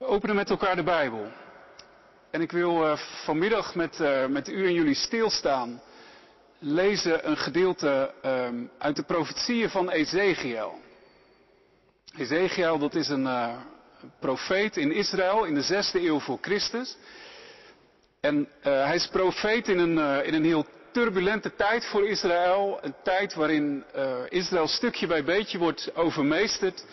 We openen met elkaar de Bijbel. En ik wil uh, vanmiddag met, uh, met u en jullie stilstaan. Lezen een gedeelte uh, uit de profetieën van Ezekiel. Ezekiel, dat is een uh, profeet in Israël in de zesde eeuw voor Christus. En hij is profeet in een, in een heel turbulente tijd voor Israël. Een tijd waarin Israël stukje bij beetje wordt overmeesterd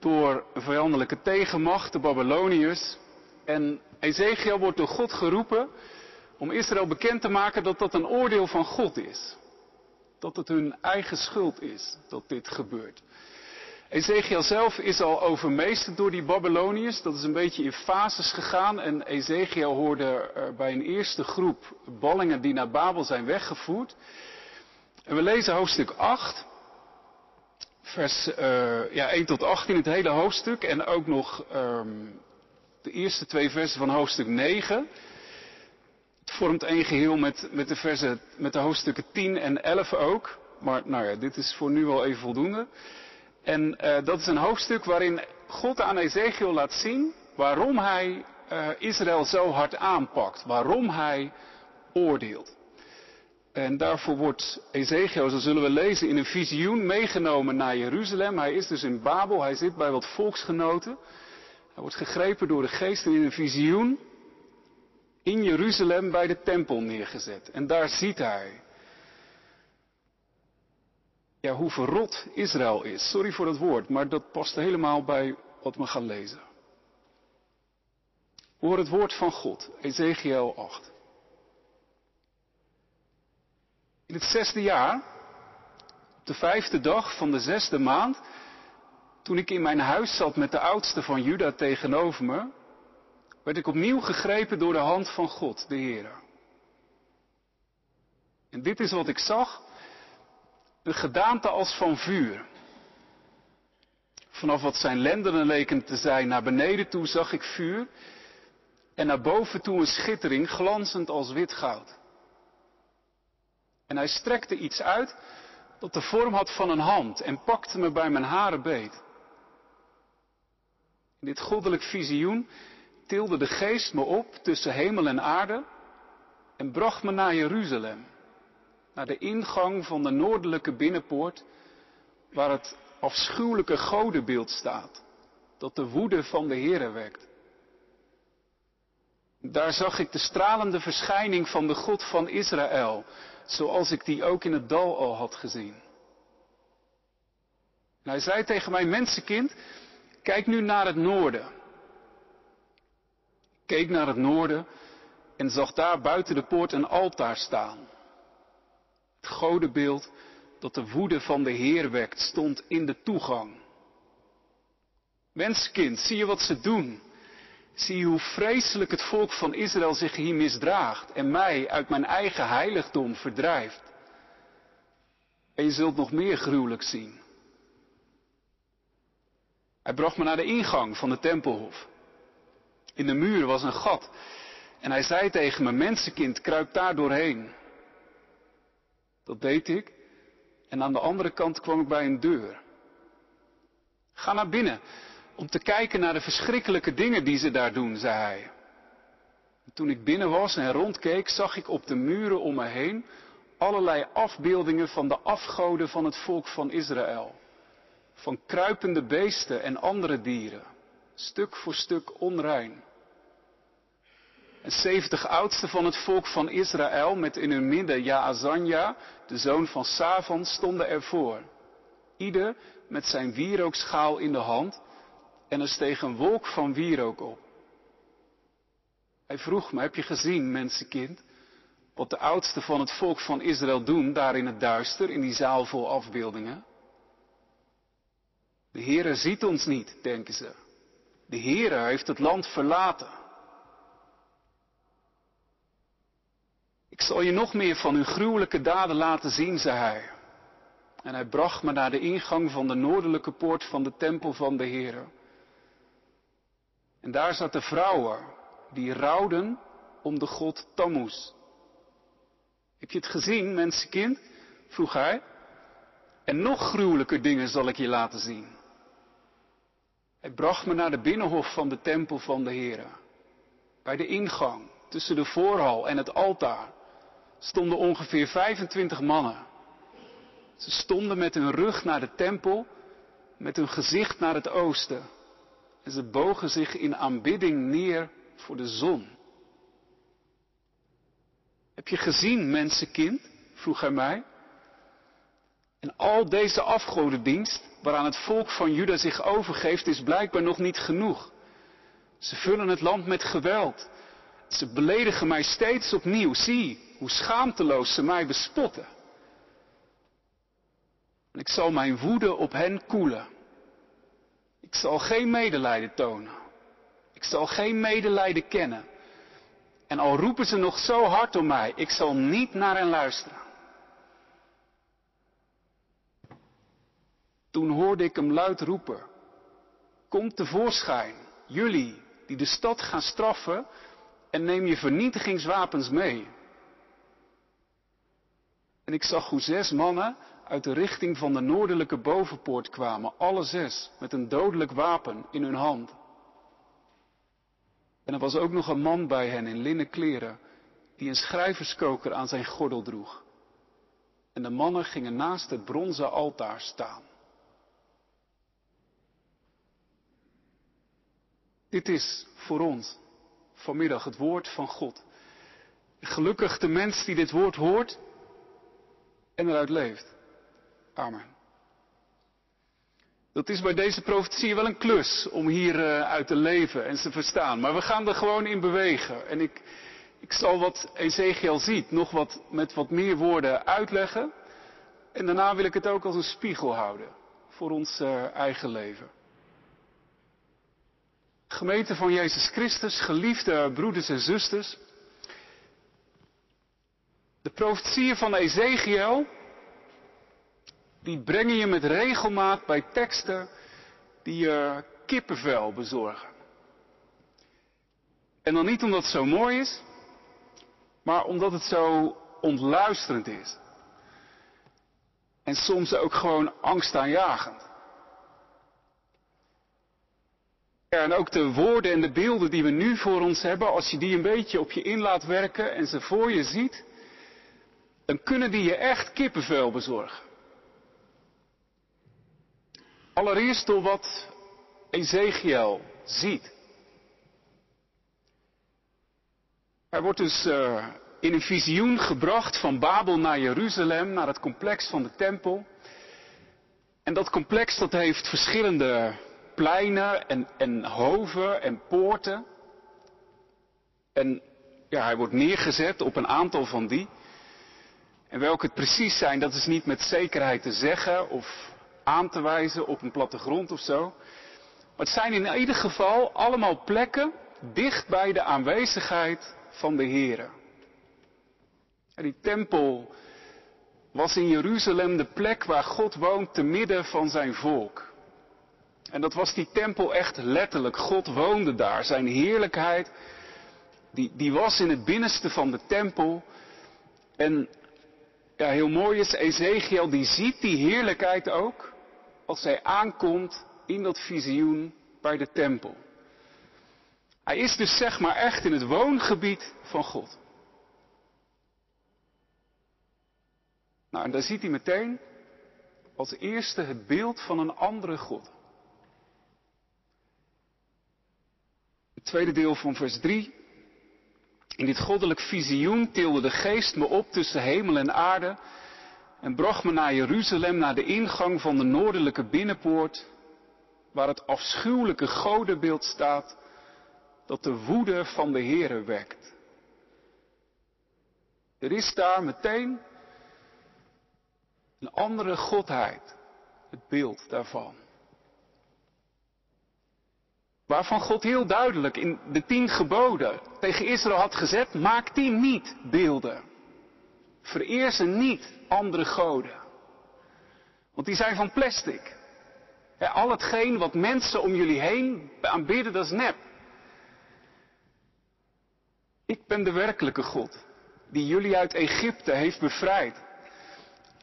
door vijandelijke tegenmacht, de Babyloniërs. En Ezekiel wordt door God geroepen om Israël bekend te maken dat dat een oordeel van God is. Dat het hun eigen schuld is dat dit gebeurt. Ezekiel zelf is al overmeesterd door die Babyloniërs. Dat is een beetje in fases gegaan. En Ezekiel hoorde bij een eerste groep ballingen die naar Babel zijn weggevoerd. En we lezen hoofdstuk 8 vers uh, ja, 1 tot 18, het hele hoofdstuk. En ook nog um, de eerste twee versen van hoofdstuk 9. Het vormt één geheel met, met, de versen, met de hoofdstukken 10 en 11 ook. Maar nou ja, dit is voor nu wel even voldoende. En uh, dat is een hoofdstuk waarin God aan Ezekiel laat zien waarom hij uh, Israël zo hard aanpakt. Waarom hij oordeelt. En daarvoor wordt Ezekiel, zo zullen we lezen, in een visioen meegenomen naar Jeruzalem. Hij is dus in Babel, hij zit bij wat volksgenoten. Hij wordt gegrepen door de geest en in een visioen in Jeruzalem bij de tempel neergezet. En daar ziet hij ja, hoe verrot Israël is. Sorry voor dat woord, maar dat past helemaal bij wat we gaan lezen. Hoor het woord van God, Ezekiel 8. In het zesde jaar, op de vijfde dag van de zesde maand, toen ik in mijn huis zat met de oudste van Juda tegenover me, werd ik opnieuw gegrepen door de hand van God, de Heer. En dit is wat ik zag, een gedaante als van vuur. Vanaf wat zijn lendenen leken te zijn naar beneden toe zag ik vuur en naar boven toe een schittering glanzend als wit goud. En hij strekte iets uit dat de vorm had van een hand en pakte me bij mijn haren beet. In dit goddelijk visioen tilde de geest me op tussen hemel en aarde en bracht me naar Jeruzalem, naar de ingang van de noordelijke binnenpoort, waar het afschuwelijke godenbeeld staat, dat de woede van de Heere wekt. Daar zag ik de stralende verschijning van de God van Israël, zoals ik die ook in het dal al had gezien. En hij zei tegen mij, mensenkind, kijk nu naar het noorden. Ik keek naar het noorden en zag daar buiten de poort een altaar staan. Het godenbeeld dat de woede van de Heer wekt, stond in de toegang. Mensenkind, zie je wat ze doen? Zie hoe vreselijk het volk van Israël zich hier misdraagt en mij uit mijn eigen heiligdom verdrijft. En je zult nog meer gruwelijk zien. Hij bracht me naar de ingang van de tempelhof. In de muur was een gat. En hij zei tegen me, mensenkind, kruip daar doorheen. Dat deed ik. En aan de andere kant kwam ik bij een deur. Ga naar binnen om te kijken naar de verschrikkelijke dingen die ze daar doen, zei hij. Toen ik binnen was en rondkeek, zag ik op de muren om me heen allerlei afbeeldingen van de afgoden van het volk van Israël. Van kruipende beesten en andere dieren, stuk voor stuk onrein. En zeventig oudsten van het volk van Israël, met in hun midden Jaazanja, de zoon van Savan, stonden ervoor. Ieder met zijn wierookschaal in de hand en er steeg een wolk van wierook op. Hij vroeg me, heb je gezien, mensenkind, wat de oudsten van het volk van Israël doen daar in het duister, in die zaal vol afbeeldingen? De Heere ziet ons niet, denken ze. De Heere heeft het land verlaten. Ik zal je nog meer van uw gruwelijke daden laten zien, zei hij. En hij bracht me naar de ingang van de noordelijke poort van de tempel van de Heere. En daar zaten vrouwen die rouwden om de god Tammuz. Heb je het gezien, mensenkind? vroeg hij. En nog gruwelijker dingen zal ik je laten zien. Hij bracht me naar de binnenhof van de tempel van de Heere. Bij de ingang, tussen de voorhal en het altaar, stonden ongeveer 25 mannen. Ze stonden met hun rug naar de tempel, met hun gezicht naar het oosten. En ze bogen zich in aanbidding neer voor de zon. Heb je gezien, mensenkind? vroeg hij mij. En al deze afgodendienst, waaraan het volk van Juda zich overgeeft, is blijkbaar nog niet genoeg. Ze vullen het land met geweld. Ze beledigen mij steeds opnieuw. Zie hoe schaamteloos ze mij bespotten. En ik zal mijn woede op hen koelen. Ik zal geen medelijden tonen. Ik zal geen medelijden kennen. En al roepen ze nog zo hard om mij, ik zal niet naar hen luisteren. Toen hoorde ik hem luid roepen, kom tevoorschijn, jullie die de stad gaan straffen en neem je vernietigingswapens mee. En ik zag hoe zes mannen uit de richting van de noordelijke bovenpoort kwamen, alle zes, met een dodelijk wapen in hun hand. En er was ook nog een man bij hen in linnen kleren, die een schrijverskoker aan zijn gordel droeg. En de mannen gingen naast het bronzen altaar staan. Dit is voor ons vanmiddag het woord van God. Gelukkig de mens die dit woord hoort en eruit leeft. Amen. Dat is bij deze profetie wel een klus om hier uh, uit te leven en te verstaan. Maar we gaan er gewoon in bewegen. En ik, ik zal wat Ezekiel ziet nog wat, met wat meer woorden uitleggen. En daarna wil ik het ook als een spiegel houden voor ons uh, eigen leven. Gemeente van Jezus Christus, geliefde broeders en zusters. De profetieën van Ezekiel, die brengen je met regelmaat bij teksten die je kippenvel bezorgen. En dan niet omdat het zo mooi is, maar omdat het zo ontluisterend is. En soms ook gewoon angstaanjagend. Ja, en ook de woorden en de beelden die we nu voor ons hebben, als je die een beetje op je in laat werken en ze voor je ziet, dan kunnen die je echt kippenvel bezorgen. Allereerst door wat Ezekiel ziet. Hij wordt dus uh, in een visioen gebracht van Babel naar Jeruzalem, naar het complex van de tempel. En dat complex dat heeft verschillende pleinen en, en hoven en poorten. En ja, hij wordt neergezet op een aantal van die. En welke het precies zijn, dat is niet met zekerheid te zeggen of aan te wijzen op een plattegrond of zo. Maar het zijn in ieder geval allemaal plekken dicht bij de aanwezigheid van de Here. En die tempel was in Jeruzalem de plek waar God woont te midden van zijn volk. En dat was die tempel echt letterlijk. God woonde daar. Zijn heerlijkheid, die, die was in het binnenste van de tempel. En ja, heel mooi is, Ezekiel die ziet die heerlijkheid ook als hij aankomt in dat visioen bij de tempel. Hij is dus zeg maar echt in het woongebied van God. Nou, en daar ziet hij meteen als eerste het beeld van een andere God. Het tweede deel van vers 3. In dit goddelijk visioen tilde de geest me op tussen hemel en aarde en bracht me naar Jeruzalem, naar de ingang van de noordelijke binnenpoort, waar het afschuwelijke godenbeeld staat dat de woede van de Heere wekt. Er is daar meteen een andere godheid, het beeld daarvan. Waarvan God heel duidelijk in de tien geboden tegen Israël had gezet, maak die niet beelden. Vereer ze niet andere goden. Want die zijn van plastic. al hetgeen wat mensen om jullie heen aanbidden, dat is nep. Ik ben de werkelijke God, die jullie uit Egypte heeft bevrijd.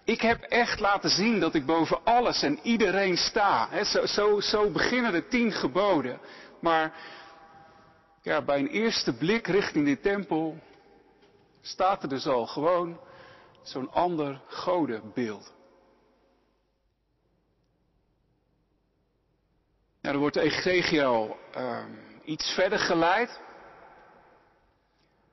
ik heb echt laten zien dat ik boven alles en iedereen sta. zo, zo, zo beginnen de tien geboden. Maar ja, bij een eerste blik richting die tempel staat er dus al gewoon zo'n ander godenbeeld. Er wordt Ezekiel uh, iets verder geleid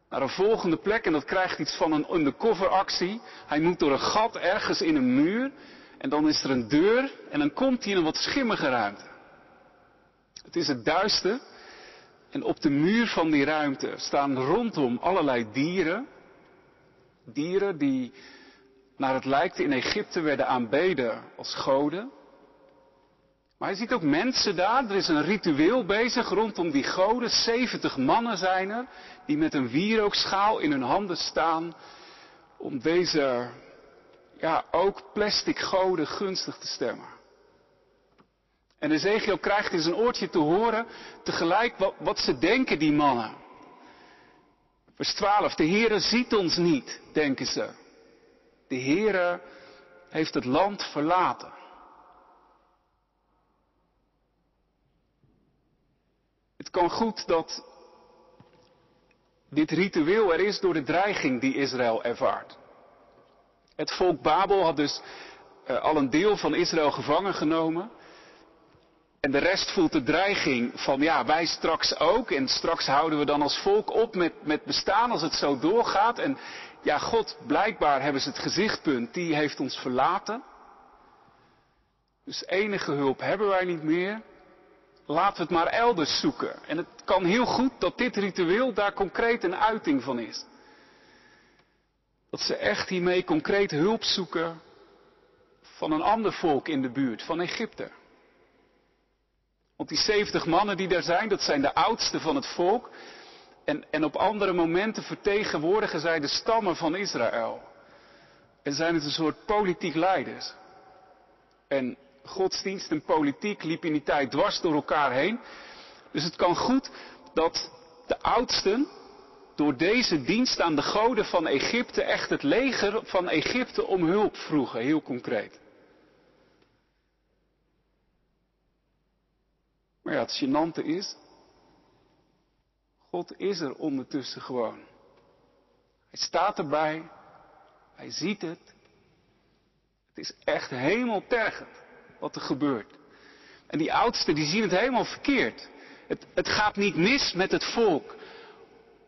naar een volgende plek en dat krijgt iets van een undercover actie. Hij moet door een gat ergens in een muur en dan is er een deur en dan komt hij in een wat schimmige ruimte. Het is het duister en op de muur van die ruimte staan rondom allerlei dieren. Dieren die naar het lijkt in Egypte werden aanbeden als goden. Maar hij ziet ook mensen daar. Er is een ritueel bezig rondom die goden. 70 mannen zijn er. Die met een wierookschaal in hun handen staan. Om deze, ja, ook plastic goden gunstig te stemmen. En Ezekiel krijgt in zijn oortje te horen tegelijk wat, wat ze denken, die mannen. Vers 12. De Heere ziet ons niet, denken ze. De Heere heeft het land verlaten. Het kan goed dat dit ritueel er is door de dreiging die Israël ervaart. Het volk Babel had dus uh, al een deel van Israël gevangen genomen. En de rest voelt de dreiging van ja, wij straks ook. En straks houden we dan als volk op met, met bestaan als het zo doorgaat. En ja, God, blijkbaar hebben ze het gezichtpunt, die heeft ons verlaten. Dus enige hulp hebben wij niet meer. Laten we het maar elders zoeken. En het kan heel goed dat dit ritueel daar concreet een uiting van is. Dat ze echt hiermee concreet hulp zoeken van een ander volk in de buurt, van Egypte. Want die 70 mannen die daar zijn, dat zijn de oudsten van het volk. En, en op andere momenten vertegenwoordigen zij de stammen van Israël. En zijn het een soort politiek leiders. En godsdienst en politiek liep in die tijd dwars door elkaar heen. Dus het kan goed dat de oudsten door deze dienst aan de goden van Egypte echt het leger van Egypte om hulp vroegen, heel concreet. Maar ja, het gênante is, God is er ondertussen gewoon. Hij staat erbij, hij ziet het. Het is echt hemeltergend wat er gebeurt. En die oudsten die zien het helemaal verkeerd. Het, het gaat niet mis met het volk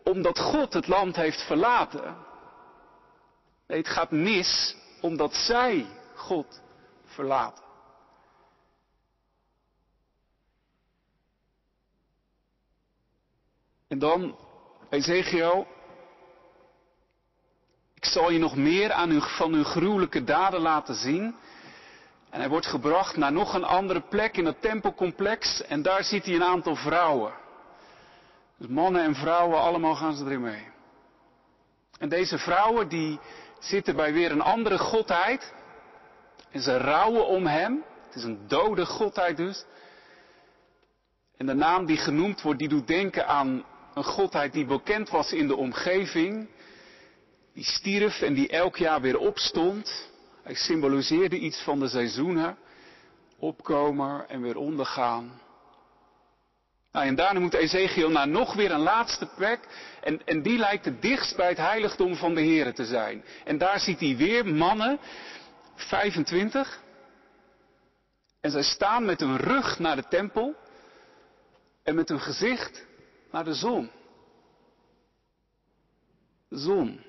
omdat God het land heeft verlaten. Nee, het gaat mis omdat zij God verlaten. En dan, Ezekiel, ik zal je nog meer aan uw, van uw gruwelijke daden laten zien. En hij wordt gebracht naar nog een andere plek in het tempelcomplex en daar ziet hij een aantal vrouwen. Dus mannen en vrouwen, allemaal gaan ze erin mee. En deze vrouwen die zitten bij weer een andere godheid. En ze rouwen om hem. Het is een dode godheid dus. En de naam die genoemd wordt, die doet denken aan een godheid die bekend was in de omgeving. Die stierf en die elk jaar weer opstond. Hij symboliseerde iets van de seizoenen. Opkomen en weer ondergaan. Nou, en daarna moet Ezekiel naar nog weer een laatste plek. En, en die lijkt het dichtst bij het heiligdom van de Here te zijn. En daar ziet hij weer mannen, 25. En zij staan met hun rug naar de tempel. En met hun gezicht zon. De zon.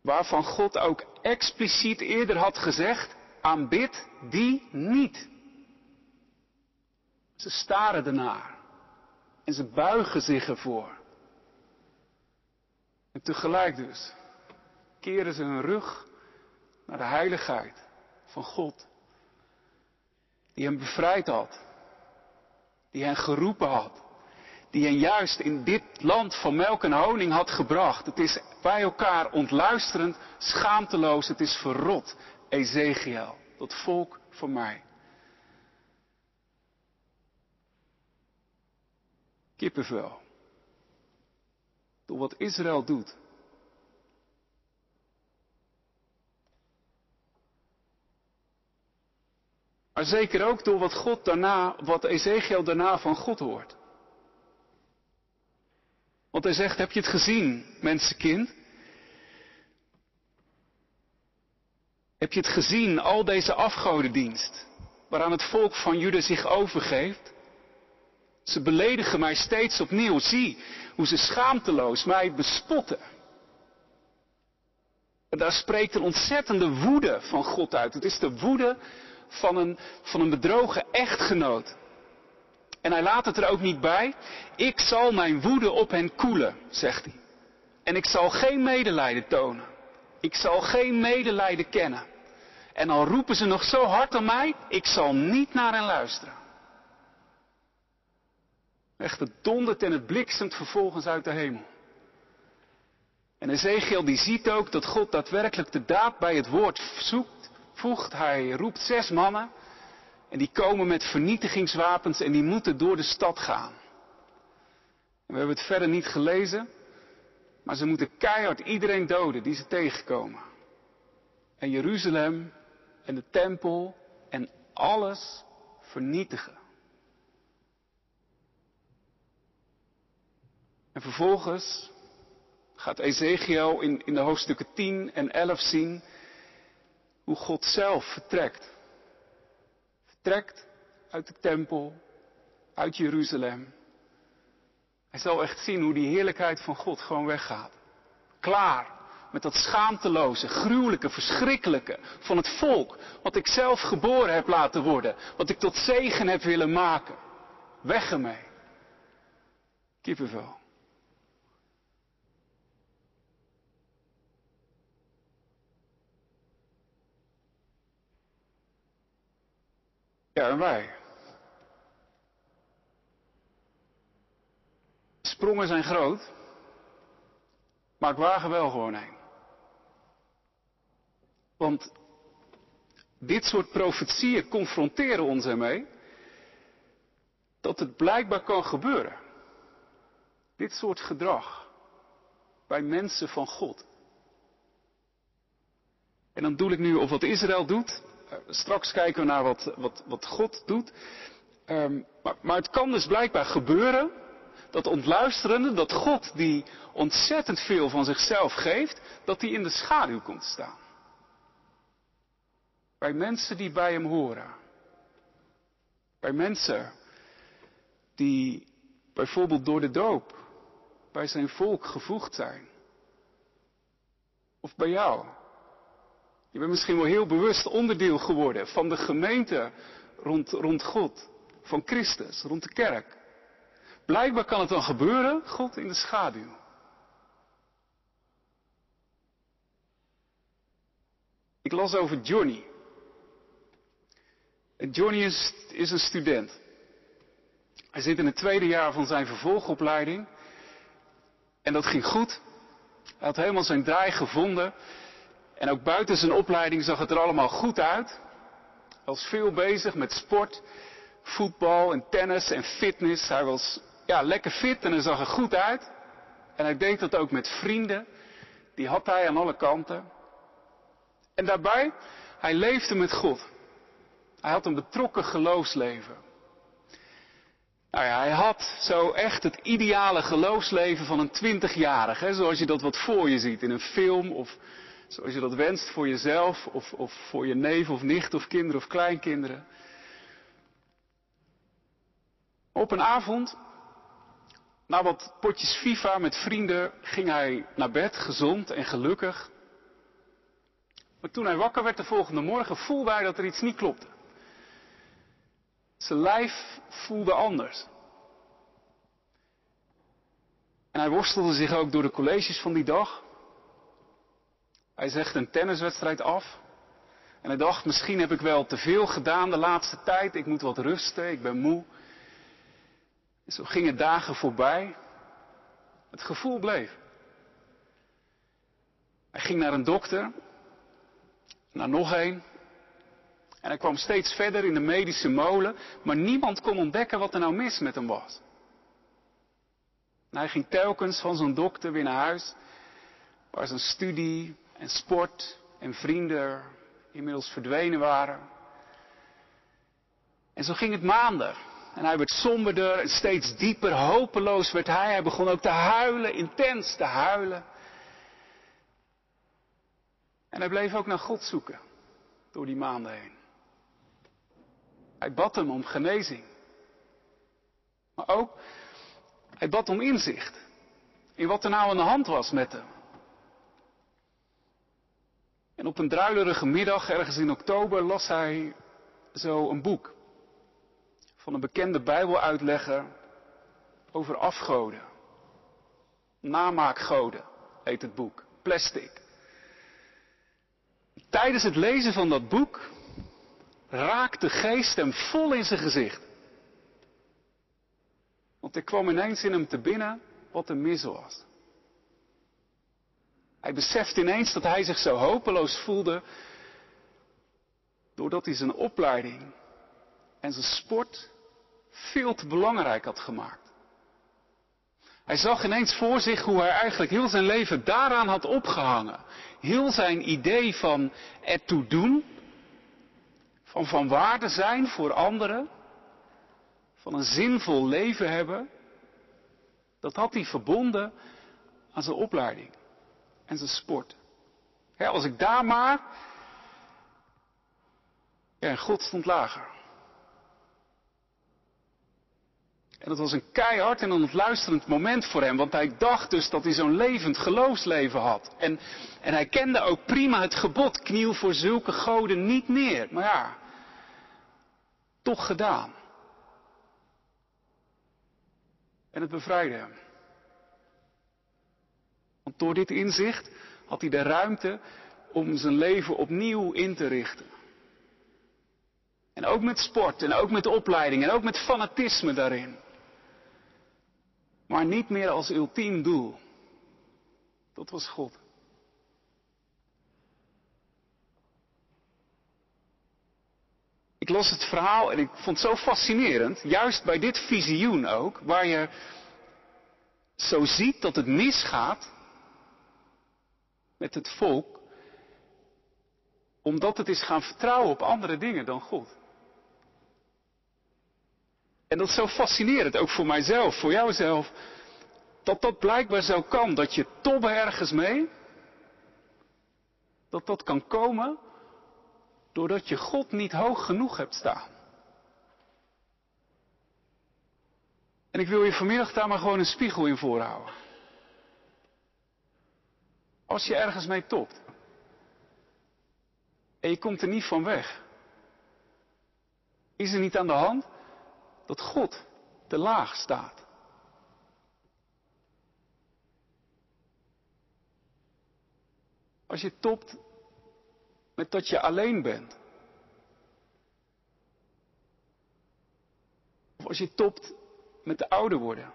Waarvan God ook expliciet eerder had gezegd, aanbid die niet. Ze staren ernaar. En ze buigen zich ervoor. En tegelijk dus keren ze hun rug naar de heiligheid van God. Die hem bevrijd had. Die hen geroepen had die hen juist in dit land van melk en honing had gebracht. Het is bij elkaar ontluisterend, schaamteloos, het is verrot. Ezekiel, dat volk voor mij. Kippenvel. Door wat Israël doet. Maar zeker ook door wat God daarna, wat Ezekiel daarna van God hoort. Want hij zegt, heb je het gezien, mensenkind? Heb je het gezien, al deze afgodendienst, waaraan het volk van Juda zich overgeeft? Ze beledigen mij steeds opnieuw. Zie hoe ze schaamteloos mij bespotten. En daar spreekt een ontzettende woede van God uit. Het is de woede van een, van een bedrogen echtgenoot. En hij laat het er ook niet bij. Ik zal mijn woede op hen koelen, zegt hij. En ik zal geen medelijden tonen. Ik zal geen medelijden kennen. En al roepen ze nog zo hard aan mij, ik zal niet naar hen luisteren. Echt, het dondert en het bliksemt vervolgens uit de hemel. En Ezekiel die ziet ook dat God daadwerkelijk de daad bij het woord zoekt, voegt. Hij roept zes mannen en die komen met vernietigingswapens en die moeten door de stad gaan. En we hebben het verder niet gelezen, maar ze moeten keihard iedereen doden die ze tegenkomen. En Jeruzalem en de tempel en alles vernietigen. En vervolgens gaat Ezekiel in, in de hoofdstukken 10 en 11 zien hoe God zelf vertrekt. Vertrekt uit de tempel, uit Jeruzalem. Hij zal echt zien hoe die heerlijkheid van God gewoon weggaat. Klaar met dat schaamteloze, gruwelijke, verschrikkelijke van het volk. Wat ik zelf geboren heb laten worden. Wat ik tot zegen heb willen maken. Weg ermee. Kippenvel. Ja, en wij. Sprongen zijn groot, maar ik wagen wel gewoon heen. Want dit soort profetieën confronteren ons ermee dat het blijkbaar kan gebeuren. Dit soort gedrag bij mensen van God. En dan doe ik nu op wat Israël doet, straks kijken we naar wat, wat, wat God doet. Um, maar, maar het kan dus blijkbaar gebeuren dat ontluisterende, dat God die ontzettend veel van zichzelf geeft, dat die in de schaduw komt staan. Bij mensen die bij hem horen. Bij mensen die bijvoorbeeld door de doop bij zijn volk gevoegd zijn. Of bij jou. Je bent misschien wel heel bewust onderdeel geworden van de gemeente rond, rond God, van Christus, rond de kerk. Blijkbaar kan het dan gebeuren, God in de schaduw. Ik las over Johnny. En Johnny is, is een student. Hij zit in het tweede jaar van zijn vervolgopleiding. En dat ging goed. Hij had helemaal zijn draai gevonden. En ook buiten zijn opleiding zag het er allemaal goed uit. Hij was veel bezig met sport, voetbal en tennis en fitness. Hij was ja, lekker fit en hij zag er goed uit. En hij deed dat ook met vrienden. Die had hij aan alle kanten. En daarbij, hij leefde met God. Hij had een betrokken geloofsleven. Nou ja, hij had zo echt het ideale geloofsleven van een twintigjarige. Zoals je dat wat voor je ziet in een film of Zoals je dat wenst voor jezelf of, of voor je neef of nicht of kinderen of kleinkinderen. Op een avond, na wat potjes FIFA met vrienden, ging hij naar bed, gezond en gelukkig. Maar toen hij wakker werd de volgende morgen, voelde hij dat er iets niet klopte. Zijn lijf voelde anders. En hij worstelde zich ook door de colleges van die dag. Hij zegt een tenniswedstrijd af. En hij dacht, misschien heb ik wel te veel gedaan de laatste tijd. Ik moet wat rusten, ik ben moe. En zo gingen dagen voorbij. Het gevoel bleef. Hij ging naar een dokter. Naar nog een. En hij kwam steeds verder in de medische molen. Maar niemand kon ontdekken wat er nou mis met hem was. En hij ging telkens van zo'n dokter weer naar huis. Waar zijn studie, en sport en vrienden inmiddels verdwenen waren. En zo ging het maanden. En hij werd somberder en steeds dieper, hopeloos werd hij. Hij begon ook te huilen, intens te huilen. En hij bleef ook naar God zoeken door die maanden heen. Hij bad hem om genezing. Maar ook, hij bad om inzicht in wat er nou aan de hand was met hem. En op een druilerige middag, ergens in oktober, las hij zo een boek van een bekende Bijbeluitlegger over afgoden. Namaakgoden heet het boek, plastic. Tijdens het lezen van dat boek raakte de geest hem vol in zijn gezicht. Want er kwam ineens in hem te binnen wat er mis was. Hij besefte ineens dat hij zich zo hopeloos voelde doordat hij zijn opleiding en zijn sport veel te belangrijk had gemaakt. Hij zag ineens voor zich hoe hij eigenlijk heel zijn leven daaraan had opgehangen. Heel zijn idee van ertoe doen, van van waarde zijn voor anderen, van een zinvol leven hebben, dat had hij verbonden aan zijn opleiding en zijn sport. als ik daar maar. Ja, en God stond lager. En dat was een keihard en ontluisterend moment voor hem, want hij dacht dus dat hij zo'n levend geloofsleven had. En, en hij kende ook prima het gebod, kniel voor zulke goden niet meer. Maar ja, toch gedaan. En het bevrijdde hem. Door dit inzicht had hij de ruimte om zijn leven opnieuw in te richten. En ook met sport en ook met opleiding en ook met fanatisme daarin. Maar niet meer als ultiem doel. Dat was God. Ik las het verhaal en ik vond het zo fascinerend, juist bij dit visioen ook, waar je zo ziet dat het misgaat met het volk, omdat het is gaan vertrouwen op andere dingen dan God. En dat is zo fascinerend, ook voor mijzelf, voor jouzelf, dat dat blijkbaar zo kan, dat je top ergens mee, dat dat kan komen doordat je God niet hoog genoeg hebt staan. En ik wil je vanmiddag daar maar gewoon een spiegel in voorhouden. Als je ergens mee topt. En je komt er niet van weg. Is er niet aan de hand dat God te laag staat? Als je topt met dat je alleen bent. Of als je topt met de ouder worden.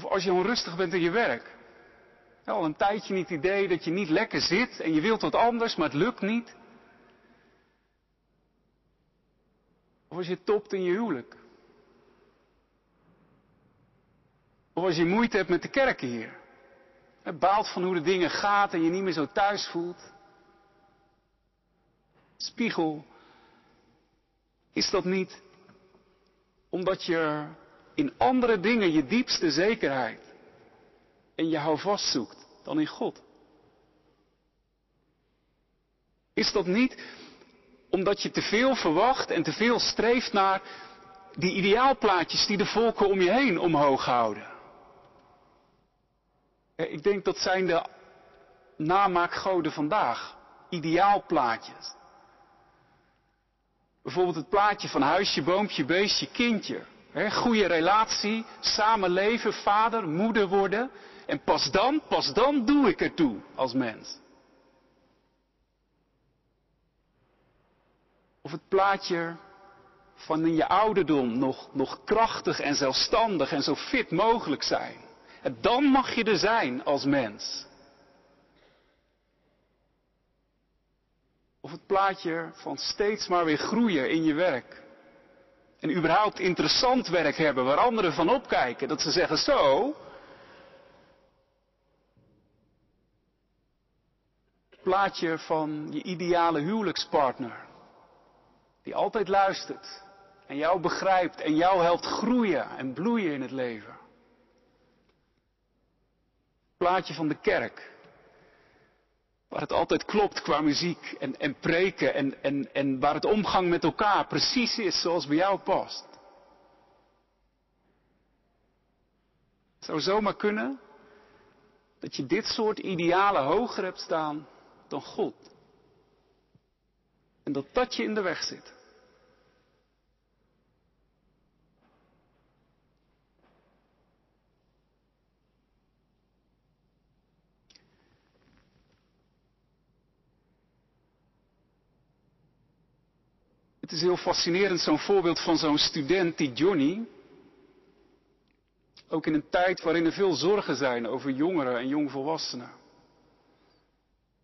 Of als je onrustig bent in je werk. Al een tijdje niet het idee dat je niet lekker zit en je wilt wat anders, maar het lukt niet. Of als je topt in je huwelijk. Of als je moeite hebt met de kerken hier. Baalt van hoe de dingen gaat en je niet meer zo thuis voelt. Spiegel. Is dat niet omdat je in andere dingen je diepste zekerheid en je houvast zoekt dan in God? Is dat niet omdat je te veel verwacht en te veel streeft naar die ideaalplaatjes die de volken om je heen omhoog houden? Ik denk dat zijn de namaakgoden vandaag. Ideaalplaatjes. Bijvoorbeeld het plaatje van huisje, boompje, beestje, kindje. Goede relatie, samenleven, vader, moeder worden. En pas dan, pas dan doe ik ertoe als mens. Of het plaatje van in je ouderdom nog, nog krachtig en zelfstandig en zo fit mogelijk zijn. En dan mag je er zijn als mens. Of het plaatje van steeds maar weer groeien in je werk. En überhaupt interessant werk hebben waar anderen van opkijken. Dat ze zeggen zo. Plaatje van je ideale huwelijkspartner. Die altijd luistert en jou begrijpt en jou helpt groeien en bloeien in het leven. Plaatje van de kerk. Waar het altijd klopt qua muziek en, en preken en, en, en waar het omgang met elkaar precies is zoals bij jou past. Het zou zomaar kunnen dat je dit soort idealen hoger hebt staan dan God. En dat dat je in de weg zit. Het is heel fascinerend, zo'n voorbeeld van zo'n student, die Johnny. Ook in een tijd waarin er veel zorgen zijn over jongeren en jongvolwassenen.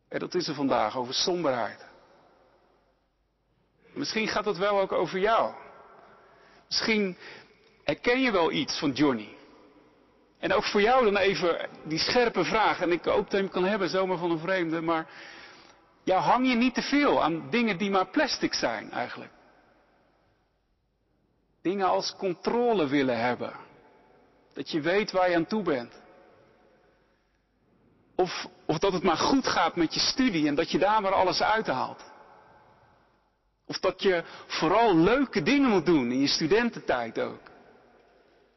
En dat is er vandaag, over somberheid. Misschien gaat het wel ook over jou. Misschien herken je wel iets van Johnny. En ook voor jou dan even die scherpe vraag. En ik hoop dat je hem kan hebben, zomaar van een vreemde. Maar ja, hang je niet te veel aan dingen die maar plastic zijn eigenlijk. Dingen als controle willen hebben. Dat je weet waar je aan toe bent. Of, of dat het maar goed gaat met je studie en dat je daar maar alles uithaalt. Of dat je vooral leuke dingen moet doen in je studententijd ook.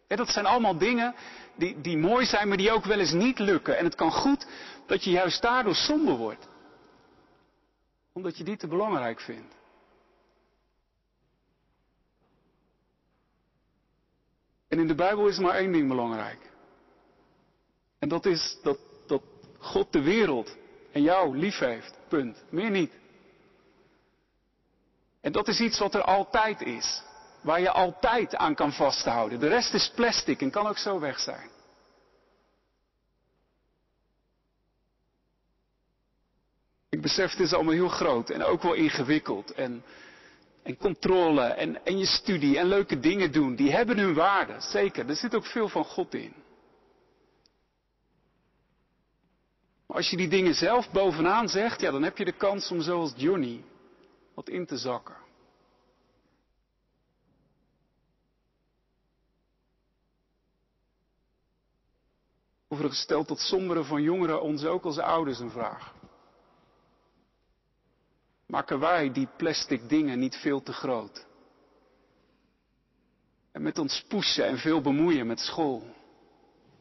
dat zijn allemaal dingen die, die mooi zijn, maar die ook wel eens niet lukken. En het kan goed dat je juist daardoor somber wordt. Omdat je die te belangrijk vindt. En in de Bijbel is maar één ding belangrijk. En dat is dat, dat God de wereld en jou lief heeft. Punt. Meer niet. En dat is iets wat er altijd is. Waar je altijd aan kan vasthouden. De rest is plastic en kan ook zo weg zijn. Ik besef het is allemaal heel groot en ook wel ingewikkeld. En en controle en, en je studie en leuke dingen doen, die hebben hun waarde. Zeker, er zit ook veel van God in. Maar als je die dingen zelf bovenaan zegt, ja, dan heb je de kans om zoals Johnny wat in te zakken. Overigens stelt dat sombere van jongeren ons ook als ouders een vraag. Maken wij die plastic dingen niet veel te groot? En met ons pushen en veel bemoeien met school.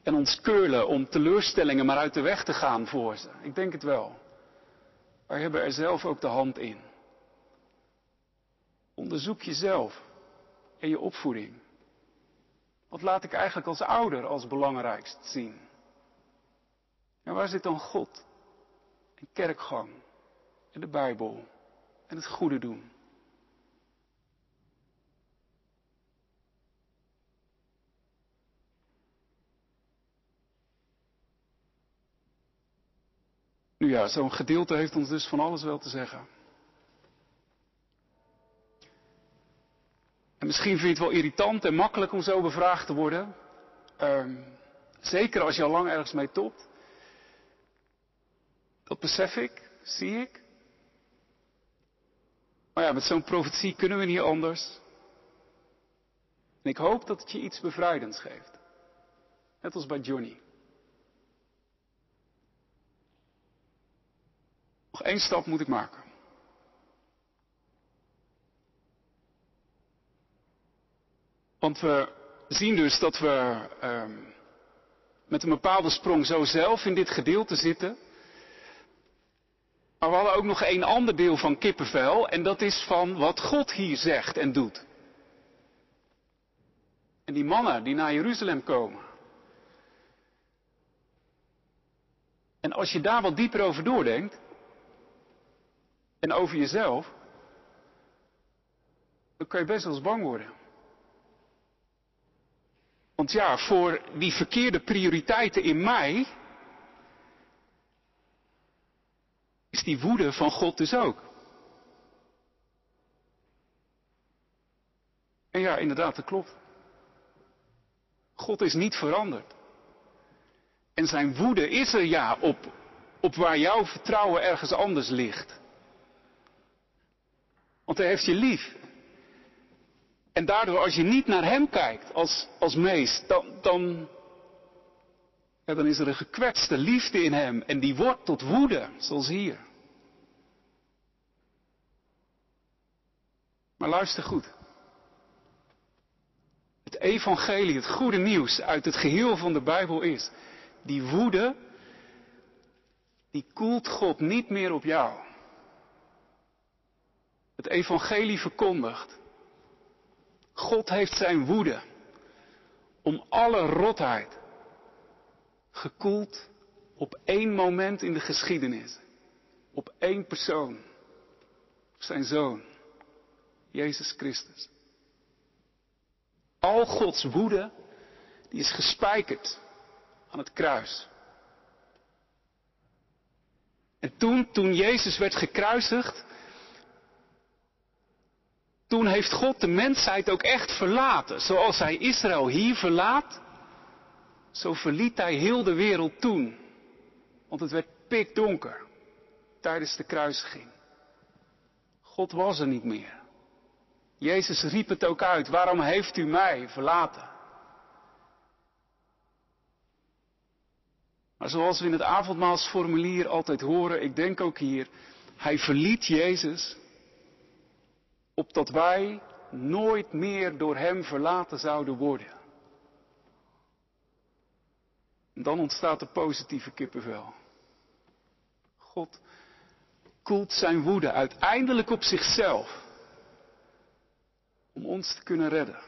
En ons keulen om teleurstellingen maar uit de weg te gaan voor ze. Ik denk het wel. Wij hebben er zelf ook de hand in. Onderzoek jezelf en je opvoeding. Wat laat ik eigenlijk als ouder als belangrijkst zien? En waar zit dan God? En kerkgang en de Bijbel en het goede doen. Nu ja, zo'n gedeelte heeft ons dus van alles wel te zeggen. En misschien vind je het wel irritant en makkelijk om zo bevraagd te worden. Um, zeker als je al lang ergens mee topt. Dat besef ik, zie ik. Met zo'n profetie kunnen we niet anders. En ik hoop dat het je iets bevrijdends geeft. Net als bij Johnny. Nog één stap moet ik maken. Want we zien dus dat we um, met een bepaalde sprong zo zelf in dit gedeelte zitten. Maar we hadden ook nog een ander deel van kippenvel en dat is van wat God hier zegt en doet. En die mannen die naar Jeruzalem komen. En als je daar wat dieper over doordenkt, en over jezelf, dan kan je best wel eens bang worden. Want ja, voor die verkeerde prioriteiten in mij, is die woede van God dus ook. En ja, inderdaad, dat klopt. God is niet veranderd. En zijn woede is er ja op op waar jouw vertrouwen ergens anders ligt. Want hij heeft je lief. En daardoor, als je niet naar hem kijkt als, als meest, dan, dan, dan is er een gekwetste liefde in hem. En die wordt tot woede, zoals hier. Maar luister goed. Het evangelie, het goede nieuws uit het geheel van de Bijbel is, die woede, die koelt God niet meer op jou. Het evangelie verkondigt. God heeft zijn woede om alle rotheid gekoeld op één moment in de geschiedenis. Op één persoon. Zijn zoon. Jezus Christus. Al Gods woede, die is gespijkerd aan het kruis. En toen, toen Jezus werd gekruisigd, toen heeft God de mensheid ook echt verlaten. Zoals hij Israël hier verlaat, zo verliet hij heel de wereld toen. Want het werd pikdonker tijdens de kruisiging. God was er niet meer. Jezus riep het ook uit. Waarom heeft u mij verlaten? Maar zoals we in het avondmaalsformulier altijd horen, ik denk ook hier, hij verliet Jezus opdat wij nooit meer door Hem verlaten zouden worden. En dan ontstaat de positieve kippenvel. God koelt zijn woede uiteindelijk op zichzelf om ons te kunnen redden.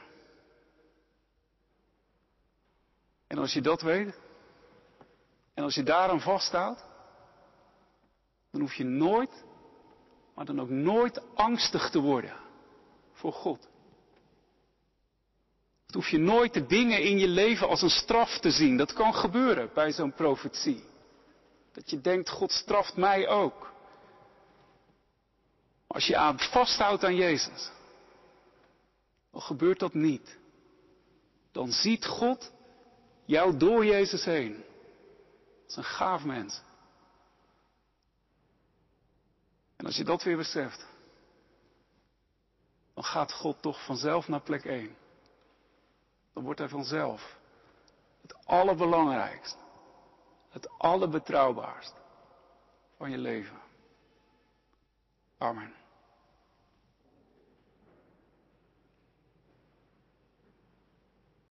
En als je dat weet, en als je daaraan vasthoudt, dan hoef je nooit, maar dan ook nooit angstig te worden voor God. Dan hoef je nooit de dingen in je leven als een straf te zien. Dat kan gebeuren bij zo'n profetie. Dat je denkt, God straft mij ook. Als je aan vasthoudt aan Jezus, dan gebeurt dat niet. Dan ziet God jou door Jezus heen. Als een gaaf mens. En als je dat weer beseft, dan gaat God toch vanzelf naar plek 1. Dan wordt hij vanzelf het allerbelangrijkste, het allerbetrouwbaarst van je leven. Amen.